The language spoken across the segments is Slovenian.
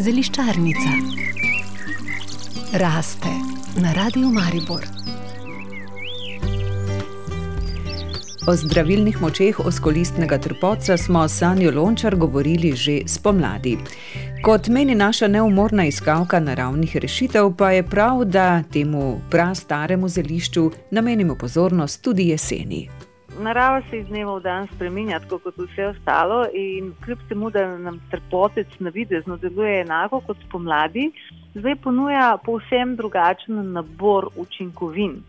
Zeliščarnica raste na radiju Maribor. O zdravilnih močeh oskolistnega trpotca smo s Sanjo Lončar govorili že spomladi. Kot meni naša neumorna iskalka naravnih rešitev, pa je prav, da temu prastaremu zelišču namenimo pozornost tudi jeseni. Narava se iz dneva v dan spremenja, tako kot vse ostalo, in kljub temu, da nam trpotec na videzno deluje enako kot pomladi, zdaj ponuja povsem drugačen nabor učinkovin.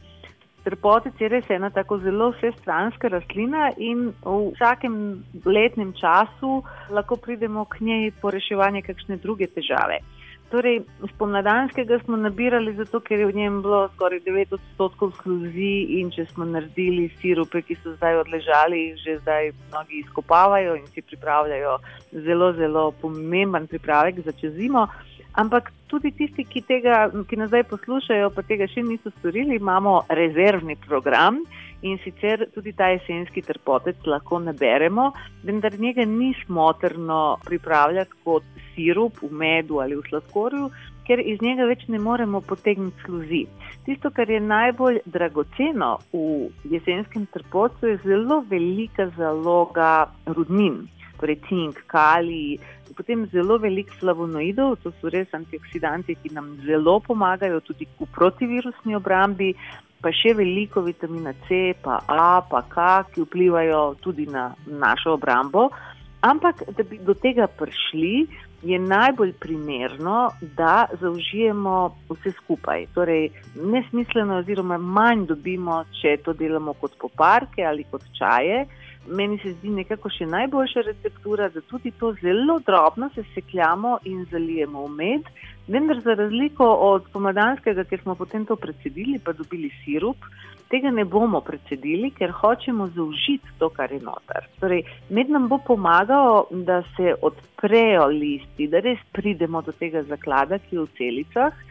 Trpotec je res ena tako zelo vsestranska rastlina in v vsakem letnem času lahko pridemo k njej po reševanje kakšne druge težave. Torej, spomladanskega smo nabirali zato, ker je v njem bilo skoraj 9 odstotkov sluzi in če smo naredili sirupe, ki so zdaj odležali, že zdaj mnogi izkopavajo in si pripravljajo zelo, zelo pomemben pripravek za čez zimo. Ampak tudi tisti, ki, tega, ki nas zdaj poslušajo, pa tega še niso storili, imamo rezervni program in sicer tudi ta jesenski trpotec lahko naberemo, vendar njega ni smotrno pripravljati kot sirup v medu ali v sladkorju, ker iz njega več ne moremo potegniti sluzi. Tisto, kar je najbolj dragoceno v jesenskem trpotcu, je zelo velika zaloga rudnin, torej cink, kali. Potem zelo veliko flavonoidov, to so res antioksidanti, ki nam zelo pomagajo tudi v protivirusni obrambi, pa še veliko vitamina C, pa A, pa K, ki vplivajo tudi na našo obrambo. Ampak, da bi do tega prišli, je najbolj primerno, da zaužijemo vse skupaj. Torej, nesmiselno, oziroma manj dobimo, če to delamo kot poparke ali kot čaje. Meni se zdi nekako še najboljša receptura, da tudi to zelo drobno sesekljamo in zalijemo v med, Vendar za razliko od pomladanskega, ker smo potem to predsedili, pa dobili sirup, tega ne bomo predsedili, ker hočemo zaužiti to, kar je noter. Torej, med nam bo pomagalo, da se odprejo listi, da res pridemo do tega zaklada, ki je v celicah.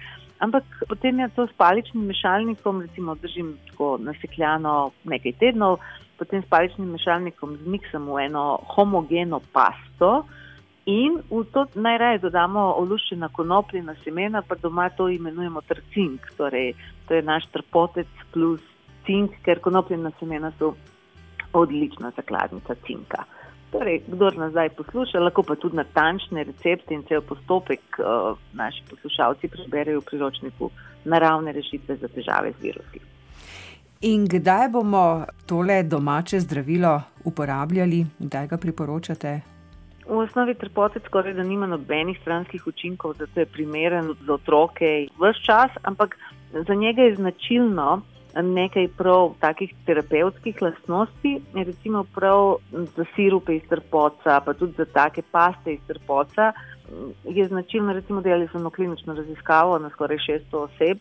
Ampak potem je to s paličnim mešalnikom, recimo držim tako nasekljano nekaj tednov, potem s paličnim mešalnikom zmiksam v eno homogeno pasto. In v to najraje dodamo oluščena konopljina semena, pa doma to imenujemo trcink, torej to je naš trpotec plus cink, ker konopljina semena so odlična zakladnica cinka. Torej, kdor nas zdaj posluša, lahko pa tudi natančne recepte in cel postopek uh, naši poslušalci preberejo v priročniku naravne rešitve za težave z virusi. In kdaj bomo tole domače zdravilo uporabljali, kdaj ga priporočate V osnovi trpotec skoraj da nima nobenih stranskih učinkov, zato je primeren za otroke vse čas, ampak za njega je značilno nekaj prav takih terapevtskih lastnosti, recimo prav za sirupe iz trpoca, pa tudi za take paste iz trpoca. Je značilno, recimo, da je samo klinično raziskavo na skoraj 600 oseb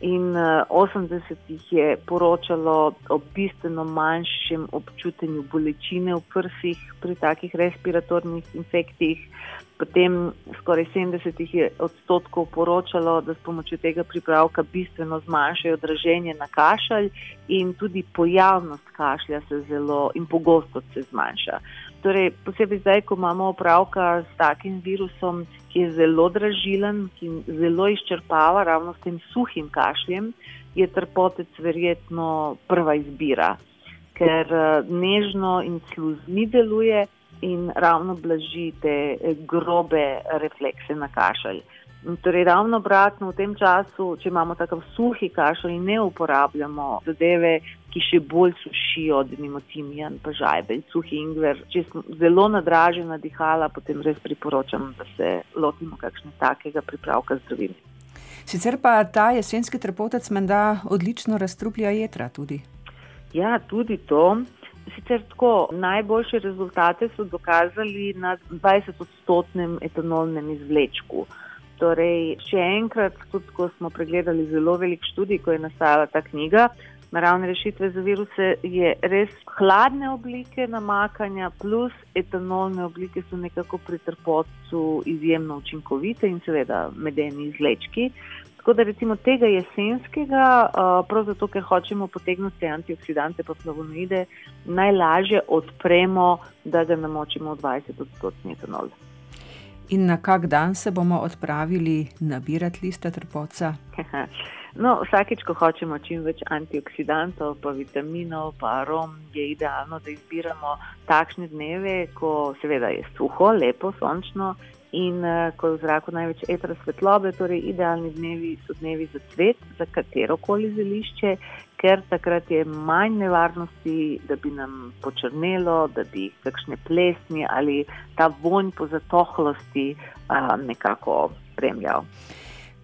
in 80 eh, jih je poročalo o bistveno manjšem občutenju bolečine v prsih pri takih respiratornih infekcijah. Potem skoraj 70 odstotkov poročalo, da s pomočjo tega pripravka bistveno zmanjšajo draženje na kašalj in tudi pojavnost kašlja se zelo in pogosto se zmanjša. Torej, posebej zdaj, ko imamo opravka s takim virusom, ki je zelo dražilen, ki zelo izčrpava ravno s tem suhim kašljem, je trpotec verjetno prva izbira, ker eh, nežno in sluzmi deluje in ravno blaži te eh, grobe reflekse na kašelj. Torej, ravno obratno v tem času, če imamo tako suhi kašelj in ne uporabljamo zadeve, ki še bolj sušijo, da imamo timijan, pa žajbelj, suhi ingver. Če smo zelo nadražena dihala, potem res priporočam, da se lotimo kakšnega takega pripravka zdravil. Sicer pa ta jesenski trpotec menda odlično razstruplja jedra tudi. Ja, tudi to. Sicer tako, najboljše rezultate so dokazali na 20-odstotnem etanolnem izvlečku. Torej, še enkrat, tudi ko smo pregledali zelo velik študij, ko je nastajala ta knjiga, naravne rešitve za viruse, je res hladne oblike namakanja plus etanolne oblike so nekako pri trpotcu izjemno učinkovite in seveda medeni izlečki. Tako da recimo tega jesenskega, prav zato, ker hočemo potegniti antioksidante pa flavonoide, najlažje odpremo, da ga namočimo v 20 odstotni etanol. In na kak dan se bomo odpravili nabirati liste trpoca? No, vsakeč, ko hočemo čim več antioksidantov, pa vitaminov, pa arom, je idealno, da izbiramo takšne dneve, ko seveda je suho, lepo, sončno in uh, ko je v zraku največ etra svetlobe. Torej, idealni dnevi so dnevi za cvet, za katero koli zelišče, ker takrat je manj nevarnosti, da bi nam počrnelo, da bi kakšne plesni ali ta vonj po zatohlosti uh, nekako spremljal.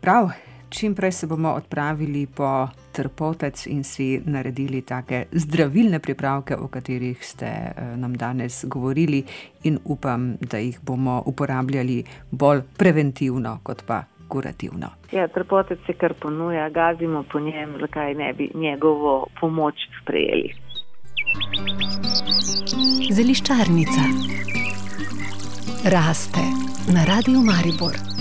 Prav čim prej se bomo odpravili po trpotec in si naredili take zdravilne pripravke, o katerih ste eh, nam danes govorili, in upam, da jih bomo uporabljali bolj preventivno, kot pa kurativno. Ja, trpotec se kar ponuja, gazimo po njem, zakaj ne bi njegovo pomoč sprejeli. Zeliščarnica raste na radiju Maribor.